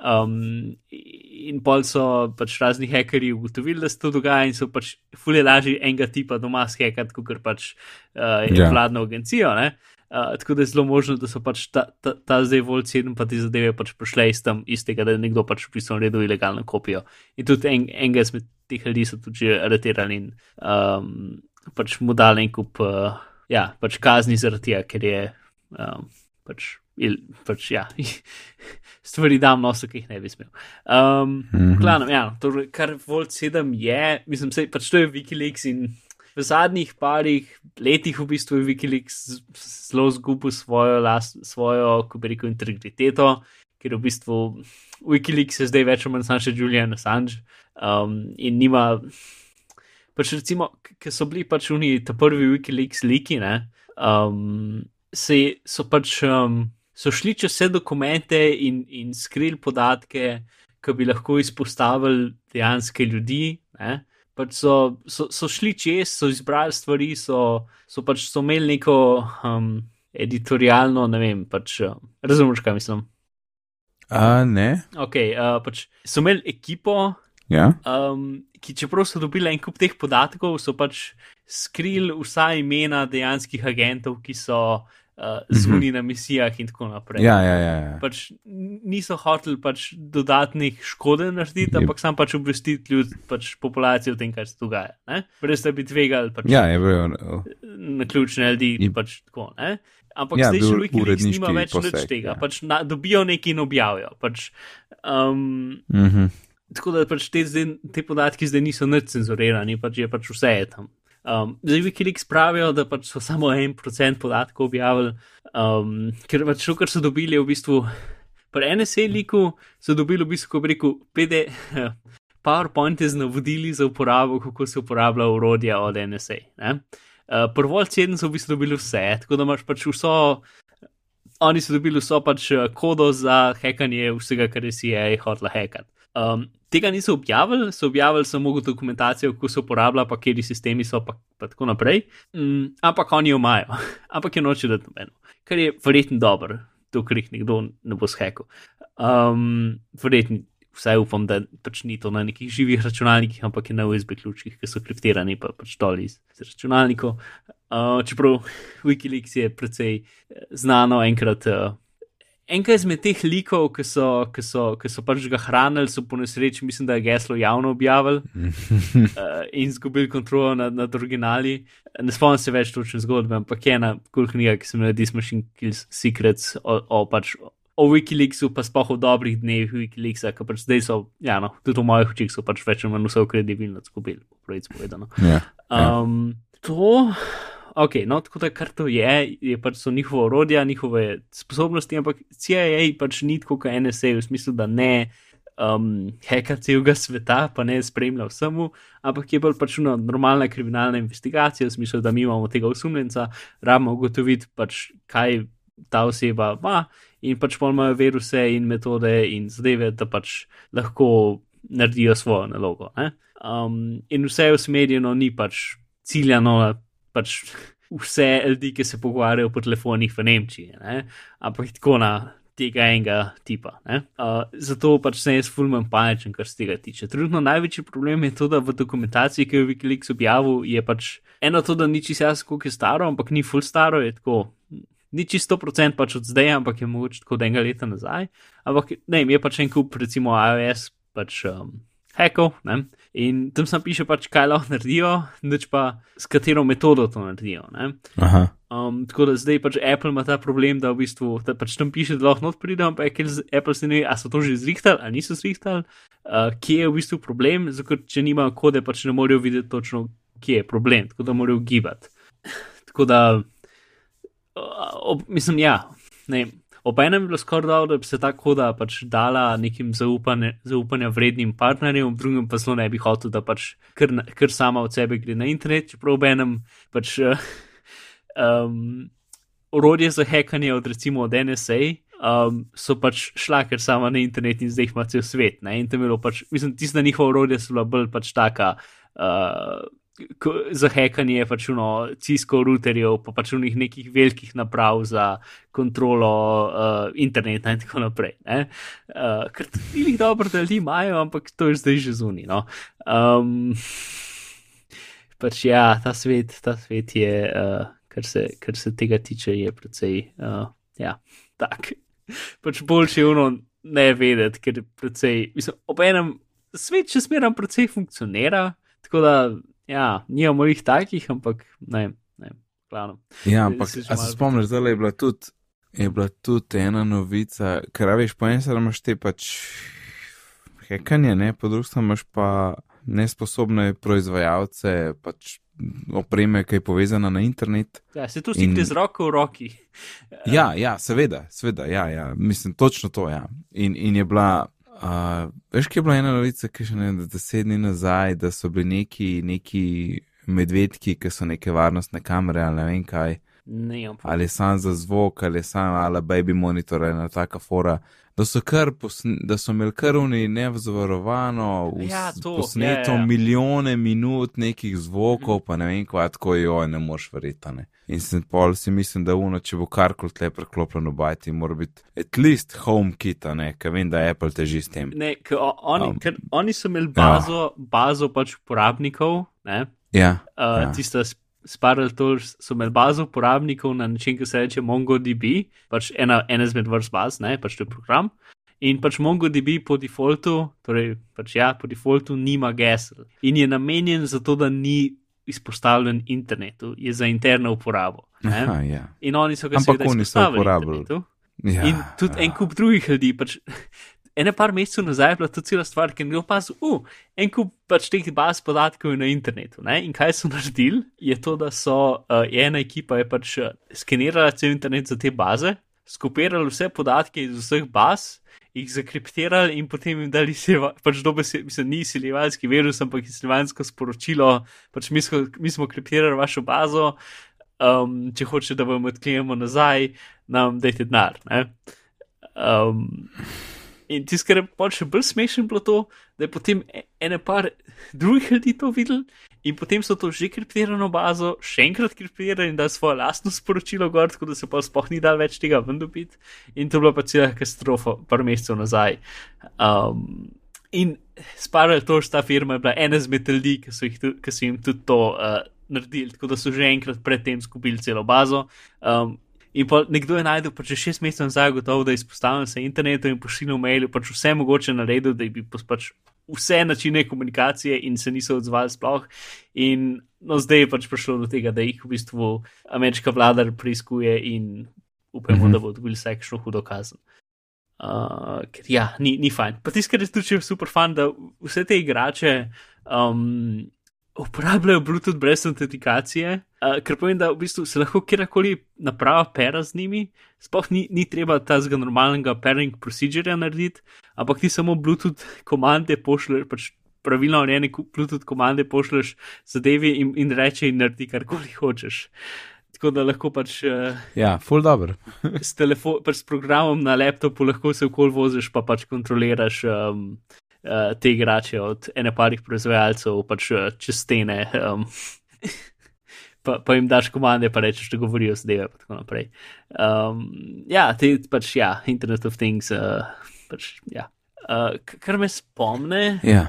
Um, in pol so pač razni hekerji ugotovili, da se to dogaja, in so pač fulje lažje enega tipa doma skekati, kot pač uh, je yeah. Ja. vladno agencijo. Uh, tako da je zelo možno, da so pač ta, ta, ta zdaj volj sedem, pa te zadeve pač prišle iz tam istega, da je nekdo pač v bistvu naredil ilegalno kopijo. In tudi en, enega izmed teh ljudi so tudi aretirali in um, pač mu dali en kup. Uh, ja, pač kazni zaradi tega, ker je um, pač, il, pač ja, stvari dam nosu, ki jih ne bi smel. Um, mm -hmm. Klanom, ja, torej, kar Volt 7 je, mislim, se, pač to je Wikileaks in v zadnjih parih letih v bistvu je Wikileaks zelo zgubil svojo, last, svojo, ko bi rekel, integriteto, ker v bistvu Wikileaks je zdaj več ali manj samo še Julian Assange um, in nima pač recimo, ki so bili pač oni, ta prvi Wikileaks liki, ne, um, se, so pač um, so šli čez vse dokumente in, in skrili podatke, ki bi lahko izpostavili dejanske ljudi. Ne. Pač so, so, so šli čez, so izbrali stvari, so, so pač so imeli neko um, editorialno, ne vem, pač um, razumeš, kaj mislim. A, ne. Ok, uh, pač so imeli ekipo, Ja. Um, ki, čeprav so dobili en kup teh podatkov, so pač skrili vsa imena dejanskih agentov, ki so uh, zunaj na misijah in tako naprej. Ja, ja, ja, ja. Pač niso hoteli pač dodatnih škode narediti, ampak sam pač obvestiti ljudi, pač populacijo o tem, kaj se dogaja. Ne? Brez da bi tvegali pač ja, bil, na ključne ljudi. Pač tako, ampak ja, zdaj še Wikileaks nima več nič tega. Ja. Pač na, dobijo nekaj in objavijo. Pač, um, mm -hmm. Tako da pač te, zdaj, te podatki zdaj niso necenzurirani, pač je pač vse je tam. Um, zdaj, Wikileaks pravijo, da pač so samo en procent podatkov objavili, um, ker pač to, kar so dobili, je v bistvu pri NSA liku, so dobili v bistvu, ko bi rekel, PD, PowerPoint z navodili za uporabo, kako se uporablja urodja od NSA. Uh, Prvo ceden so v bistvu dobili vse, tako da imaš pač vso. Oni so dobili vso pač uh, kodo za hekanje vsega, kar je CIA hotla hekati. Um, tega niso objavili, so objavili samo dokumentacijo, kako se uporablja, pa kje sistemi so, pa, pa tako naprej. Um, ampak oni jo imajo, ampak je noče dati nobeno, kar je verjetno dobro, dokler jih nekdo ne bo shekal. Um, verjetno, vsaj upam, da pač ni to na nekih živih računalnikih, ampak je na USB ključih, ki so kriptirani, pa pač dol iz računalnikov. Uh, čeprav Wikileaks je precej eh, znano enkrat. Uh, Enka izmed teh likov, ki so, ki so, ki so pač ga hranili, so po nesreči, mislim, da je geslo javno objavili uh, in izgubili kontrolo nad, nad originali. Ne spomnim se več točne zgodbe, ampak je ena kul knjiga, ki se imenuje This Machine Kills Secrets o, o, pač, o Wikileaksu, pa spoh o dobrih dnevih Wikileaksa, ki pač zdaj so, ja, no, tudi v mojih očih so pač več ali manj vse kredibilno izgubili, pravic povedano. Yeah, ja, yeah. Um, to. Ok, no, tako da kar to je, je pač so njihove orodja, njihove sposobnosti, ampak CIA pač ni tako kot NSA, v smislu, da ne um, heka celega sveta, pa ne spremlja vsemu, ampak je bolj pač ena normalna kriminalna investigacija, v smislu, da mi imamo tega osumljenca, rabimo ugotoviti pač, kaj ta oseba ima in pač pol imajo viruse in metode in zadeve, da pač lahko naredijo svojo nalogo. Um, in vse je usmerjeno, ni pač ciljano pač vse ljudi, ki se pogovarjajo po telefonih v Nemčiji, ne? ampak tako na tega enega tipa. Uh, zato pač sem jaz fulmen paničen, kar se tega tiče. Trenutno največji problem je to, da v dokumentaciji, ki jo je Wikileaks objavil, je pač eno to, da ni čisto jasno, koliko je staro, ampak ni full staro, je tako. Ni čisto 100% pač od zdaj, ampak je mogoče tako enega leta nazaj. Ampak ne, je pač en kup, recimo iOS, pač um, hekov, ne? In tam sem piše, pač, kaj lahko naredijo, neč pa s katero metodo to naredijo. Um, tako da zdaj pač Apple ima ta problem, da v bistvu da pač tam piše, da lahko not pridem, ampak Apple se ne ve, ali so to že zrihtali ali niso zrihtali, uh, kje je v bistvu problem, zato če nimajo kode, pač ne morejo videti točno, kje je problem, tako da morajo gibati. tako da, uh, ob, mislim, ja, ne. Obenem je bilo skoraj dobro, da bi se ta koda pač dala nekim zaupanje, zaupanja vrednim partnerjem, v drugem pa zelo ne bi hotel, da pač kar, kar sama od sebe gre na internet, čeprav obenem pač um, orodje za hekanje od recimo od NSA um, so pač šla kar sama na internet in zdaj jih ima cel svet. Ne? In tam je bilo pač, mislim, tista njihova orodja so bila bolj pač taka. Uh, Za hekanje je pač uno cisko routerjev, pa pač unih nekih velikih naprav za kontrolo uh, interneta in tako naprej. Uh, ker ti jih dobro, da ljudi imajo, ampak to je zdaj že zunaj. No? Um, pač ja, ta svet, ta svet je, uh, kar, se, kar se tega tiče, je precej, uh, ja, tak. Pač boljše je uno ne vedeti, ker precej, mislim, ob enem svet še smeram precej funkcionira, tako da, ja, nimamo jih takih, ampak ne, ne, glavno. Ja, ampak se, se spomniš, da je bila tudi. Je bila tudi ena novica, ker veš, po eni strani imaš te pač hekanje, ne, po drugi strani imaš pa nesposobne proizvajalce, pač opreme, ki je povezana na internet. Ja, se tu stikne z roko v roki. Ja, ja, seveda, seveda, ja, ja, mislim, točno to, ja. In, in je bila, uh, veš, ki je bila ena novica, ki še ne vem, deset dni nazaj, da so bili neki, neki medvedki, ki so neke varnostne kamere ali ne vem kaj. Ne, ali sam za zvok, ali sam ali baby monitor, ena taka fora da so, posne, da so imeli krvni nevzvarovano, ja, posneto ja, ja. milijone minut nekih zvokov, mm. pa ne vem, kaj tako jo ne moš verjeti. In sem pol si mislim, da uno, če bo karkoli tle preklopljeno bajti, mora biti at least home kit, ne, ker vem, da Apple teži s tem. Ne, oni, um, ker oni so imeli bazo, ja. bazo pač uporabnikov, ne. Ja. Uh, ja. Tista Spiral Tools so imeli bazo uporabnikov na način, ki se reče MongoDB, pač ena, ena izmed vrst baz, ne, pač to je program. In pač MongoDB po defaultu, torej pač ja, po defaultu nima gesel in je namenjen za to, da ni izpostavljen internetu, je za interno uporabo. Aha, ja. In oni so ga seveda uporabljali. Ja, in tudi ja. en kup drugih ljudi, pač ene par mesecev nazaj je bila to cela stvar, ki je bil pas, uh, en kup pač teh baz podatkov na internetu. Ne? In kaj so naredili, je to, da so uh, ena ekipa je pač uh, skenirala cel internet za te baze, skopirali vse podatke iz vseh baz. Ih zakriptirali in potem jim dali se, pač dobe se, mislim, ni siljevalski virus, ampak siljevalsko sporočilo, pač mi smo, mi smo kriptirali vašo bazo, um, če hočete, da vam odkrijemo nazaj, nam dajte denar. Um, In tisto, kar je pač še bolj smešno, bilo to, da je potem e, ene par drugih ljudi to videl in potem so to že kriptirano bazo, še enkrat kriptirali in da svoje lastno sporočilo gor, tako da se pa sploh ni dal več tega ven dobiti. In to je bila pa cela katastrofa, par mesecev nazaj. Um, in sparal to, da ta firma je bila ena izmed ljudi, ki ki so jim tudi to uh, naredili, tako da so že enkrat predtem skupili celo bazo. Um, In pa nekdo je najdel, pa če šest mesecev nazaj, gotovo, da je izpostavljen se internetu in pošiljal mail, pač vse mogoče naredil, da bi pač vse načine komunikacije in se niso odzvali sploh. In no, zdaj je pač prišlo do tega, da jih v bistvu ameriška vlada preiskuje in upamo, mm -hmm. da bo dobil vse kakšno hudo kazen. Uh, ker ja, ni, ni fajn. Pa tiskar je tudi super fan, da vse te igrače. Um, uporabljajo Bluetooth brez autentikacije, uh, ker pomeni, da v bistvu se lahko kjerkoli naprava pera z njimi, sploh ni, ni treba tazga normalnega pairing procedure narediti, ampak ti samo Bluetooth komande pošlješ, pač pravilno urejene Bluetooth komande pošlješ zadevi in, in reče in naredi karkoli hočeš. Tako da lahko pač. Uh, ja, full dobro. s, pač s programom na laptopu lahko se okol voziš, pa pač kontroliraš. Um, uh, te igrače od ene parih proizvajalcev, pač uh, čez stene. Um, Pa, pa jim daš komande, pa rečeš, da govorijo z deve, in tako naprej. Um, ja, te pač, ja, Internet of Things, uh, pač, ja. Uh, kar me spomne, ja.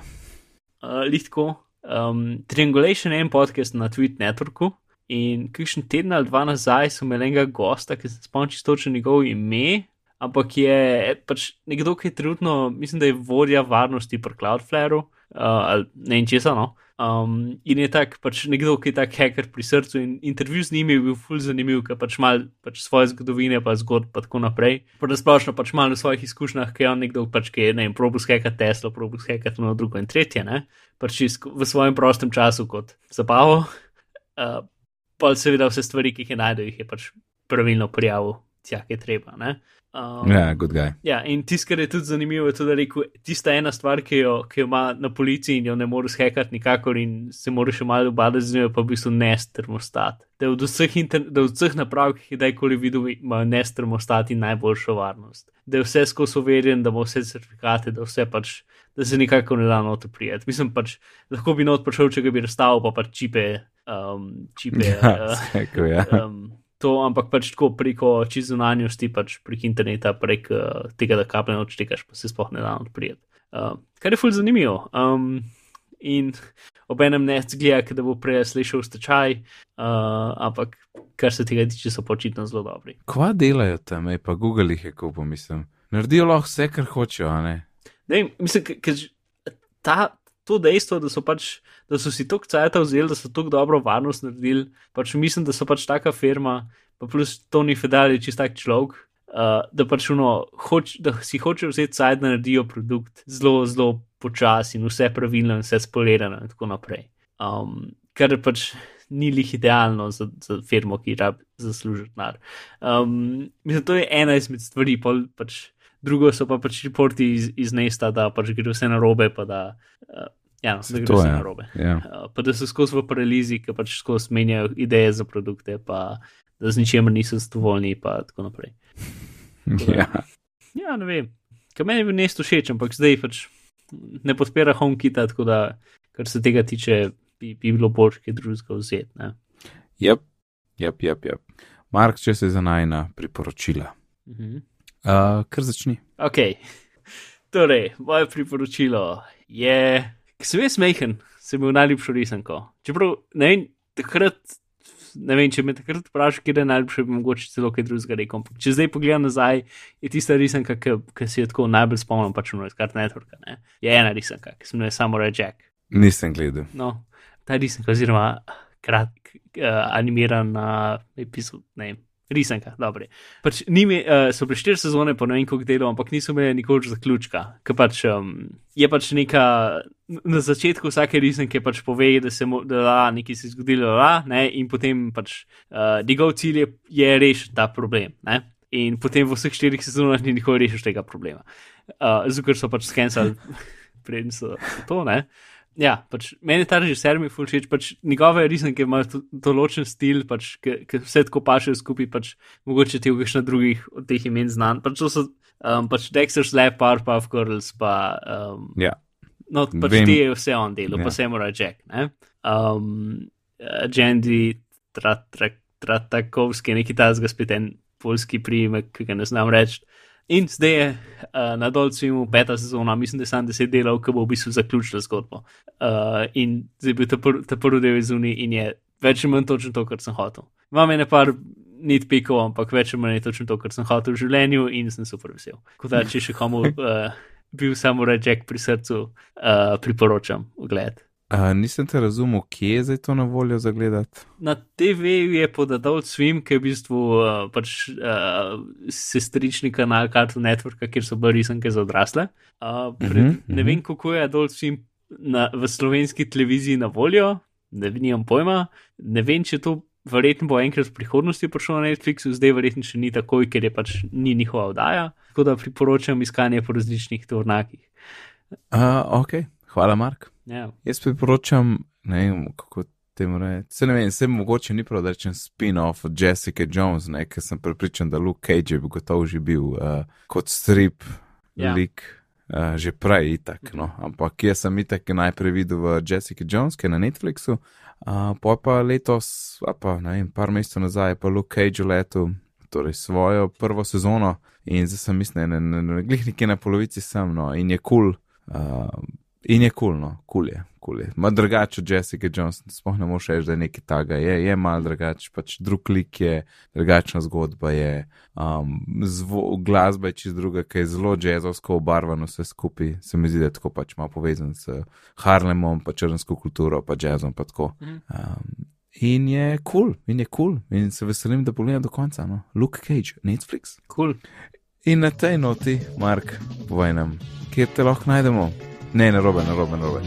uh, litko, um, Triangulation je en podcast na Tweet Networku in kakšen teden ali dva nazaj so imeli enega gosta, ki se spomni čisto njegov ime, ampak je pač nekdo, ki je trenutno, mislim, da je vodja varnosti pri Cloudflareu, uh, ali ne in česa. No? Um, in je tak, pač nekdo, ki je tak hacker pri srcu. In intervju z njim je bil ful zanimiv, ker pač mal pač svoje zgodovine, pa zgodb, pa tako naprej. Pa splošno pač malo v svojih izkušnjah, ki je on nekdo, pač, ki je ne vem, probu skeka Tesla, probu skeka to na drugo in tretje, ne? pač v svojem prostem času kot zabavo. Uh, pa seveda vse stvari, ki jih je najdel, jih je pač pravilno prijavil tja, ki je treba. Ne? Um, ja, good guy. Ja, in tisto, kar je tudi zanimivo, je tudi, da rekel, tista ena stvar, ki jo, ki jo ima na policiji in jo ne moreš hekati nikakor in se moraš še malo obadati z njo, pa v bistvu nest termostat. Da od vseh, inter, da od vseh naprav, ki jih je kdajkoli videl, ima nest termostat in najboljšo varnost. Da je vse skozi overjen, da ima vse certifikate, da vse pač, da se nikakor ne da noto prijeti. Mislim pač, lahko bi not prišel, če ga bi razstavil, pa pač čipe. Um, čipe Ja, sekal, ja. um, to, ampak pač tako preko čizunanjosti, pač prek interneta, prek uh, tega, da kaplje noč tekaš, pa se sploh ne da odprijeti. Uh, kar je fulj zanimivo. Um, in ob enem ne zgleda, da bo prej slišal stečaj, uh, ampak kar se tega tiče, so počitno zelo dobri. Kva delajo tam, ej, pa Google jih je kupil, mislim. Naredijo lahko vse, kar hočejo, a ne? Ne, mislim, ker ta. To dejstvo, da so, pač, da so si tako cajt vzeli, da so tako dobro varnost naredili, pač mislim, da so pač taka firma, pa plus Tony Fedal je čist tak človek, uh, da pač uno, hoč, da si hoče vzeti cajt, da naredijo produkt zelo, zelo počasi in vse pravilno in vse spolirano in tako naprej. Um, kar pač ni lih idealno za, za firmo, ki rabi zaslužiti denar. Um, mislim, to je ena izmed stvari, pol pač drugo so pa pač reporti iz, iz Nesta, da pač gre vse na robe, pa da, uh, ja, no, da gre To vse je, na robe. ja. Uh, pa da so skozi v paralizi, ki pač skozi menjajo ideje za produkte, pa da z ničemer niso zadovoljni, pa tako naprej. ja. Ja, ne vem. Kaj meni je bil Nest všeč, ampak zdaj pač ne podpira HomeKita, tako da, kar se tega tiče, bi, bi bilo bolj kaj drugega vzeti. ne. Jep, jep, jep, jep. Mark, če se za najna priporočila. Mhm. Uh, kar začni. Ok, torej, moje priporočilo je, ki sem jaz mehen, sem imel najljubšo risanko. Čeprav ne vem, takrat, ne vem, če me takrat vprašaš, kje je najljubše, bi mogoče celo kaj drugega rekel. Ampak če zdaj pogledam nazaj, je tista risanka, ki, ki si jo tako najbolj spomnim, pač no iz kart networka. Ne? Je ena risanka, ki se imenuje Samurai Jack. Nisem gledal. No, ta risanka, oziroma kratk, uh, animirana epizod, ne vem. Risanka, dobro. Pač nimi, uh, so bile štiri sezone, pa ne vem koliko delov, ampak niso imeli nikoli zaključka. Pač um, je pač neka, na začetku vsake risanke pač pove, da se mu, da, nekaj se je zgodilo, da, ne, in potem pač uh, njegov cilj je, je rešiti ta problem. Ne. In potem v vseh štirih sezonah ni nikoli rešil tega problema. Uh, zato ker so pač skensali, preden so to, ne. Ja, pač meni ta režiser mi ful všeč, pač njegove risanke imajo določen stil, pač, ki vse tako paše skupaj, pač mogoče ti v kakšnih drugih od teh imen znan. Pač to so um, pač Dexter's Lab, Powerpuff Girls, pa um, Ja. no, pač Vem. ti je vse on delo, Ja. pa Samurai Jack, ne. Um, uh, Jandy Tratakovski, neki tazga spet en polski priimek, ki ga ne znam reči. In zdaj je uh, na dolcu peta sezona, mislim, da je sam deset delov, ki bo v bistvu zaključila zgodbo. Uh, in zdaj je bil ta, pr ta prvi del zunaj in je več ali manj točno to, kar sem hotel. Imam ene par nit pikov, ampak več ali manj je točno to, kar sem hotel v življenju in sem super vesel. Tako da, če še komu uh, bil samo reček pri srcu, uh, priporočam ogled. Uh, nisem te razumel, kje je zdaj to na voljo za gledati. Na TV-ju je pod Adult Swim, ki je v bistvu uh, pač, uh, sestrični kanal Cartoon Networka, kjer so bile risanke za odrasle. Uh, pred, Mhm, ne mhm. vem, kako je Adult Swim na, v slovenski televiziji na voljo, ne nimam pojma. Ne vem, če to verjetno bo enkrat v prihodnosti prišlo na Netflixu, zdaj verjetno še ni takoj, ker je pač ni njihova oddaja. Tako da priporočam iskanje po različnih tovornakih. Uh, ok, hvala, Mark. Ja. Jaz priporočam, ne vem, kako temu reči. Se ne vem, se mogoče ni prav, da rečem spin-off od Jessica Jones, ne, ker sem prepričan, da Luke Cage je gotovo že bil uh, kot strip Ja. lik. Uh, že prej, itak, no. ampak jaz sem itak najprej videl v Jessica Jones, ki je na Netflixu, uh, pa pa letos, pa ne vem, par mesecev nazaj, je pa Luke Cage letel, torej svojo prvo sezono in zdaj sem mislim, ne, ne, ne, glih nekje na polovici sem, no, in je kul. Cool, uh, In je kul, cool, no, kul cool je, kul cool je. Ma drugače od Jessica Jones, sploh ne moreš reči, da je nekaj taga, je, je mal drugače, pač drug lik je, drugačna zgodba je, um, zvo, glasba je čist druga, ki je zelo jazzovsko obarvano vse skupaj, se mi zdi, da je tako pač malo povezan s Harlemom, pa črnsko kulturo, pa jazzom, pa tako. Um, in je kul, cool, in je kul, cool, in se veselim, da pogledam do konca, no. Luke Cage, Netflix. Cool. In na tej noti, Mark, povej nam, kje te lahko najdemo. Ne, ne robe, ne robe, ne robe.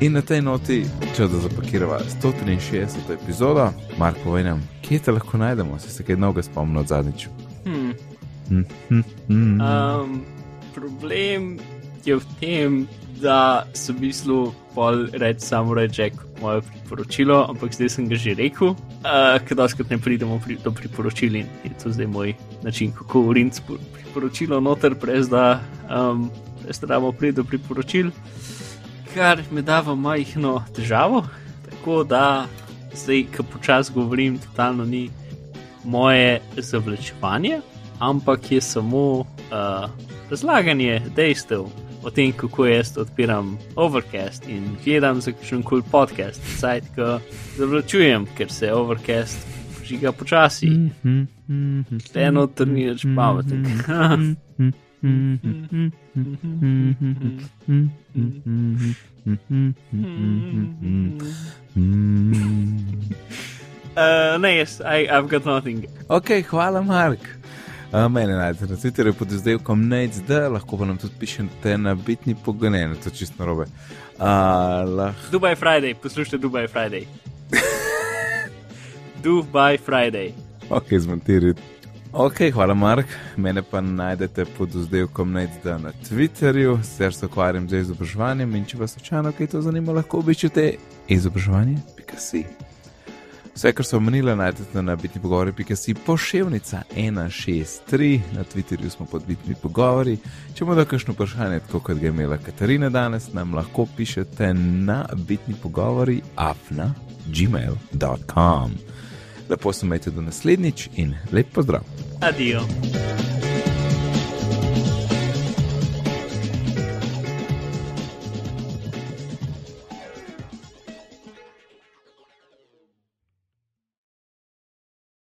In na tej noti, če da zapakirava 163. epizodo, Mark, povej nam, kje te lahko najdemo, si se kaj novega spomnil od zadnjič. Hmm. Hm, hm, hm. Um, problem je v tem, da sem mislil, pol reči samo reči moje priporočilo, ampak zdaj sem ga že rekel, uh, ker doskrat ne pridemo pri, do priporočil in je to zdaj moj način, kako urin priporočilo noter, brez da, um, da damo priti do priporočil, kar me da v majhno težavo. Tako da zdaj, ko počasi govorim, totalno ni moje zavlečevanje, ampak je samo uh, razlaganje dejstev o tem, kako jaz odpiram Overcast in gledam za kakšen kul cool podcast, saj ko zavlačujem, ker se Overcast žiga počasi. Eno trni več pameten. Uh, ne, jaz, I, I've got nothing. Ok, hvala, Mark. Uh, mene najdete na Twitterju pod izdelkom NateD, lahko pa nam tudi pišete na bitni pogonen, to čisto robe. Uh, lah... Dubai Friday, poslušajte Dubai Friday. Dubai Friday. Ok, zmontirajte. Ok, hvala, Mark. Mene pa najdete pod izdelkom NateD na Twitterju, ser se ukvarjam z izobraževanjem in če vas očano kaj to zanima, lahko obiščete izobraževanje.si. Vse, kar so omenili, najdete na bitni pogovori.si pošiljka 163, na Twitterju smo pod bitni pogovori. Če bodo kakšno vprašanje, tako kot ga je imela Katarina danes, nam lahko pišete na bitni pogovori afna gmail.com. Lepo se majte do naslednjič in lep pozdrav. Adijo.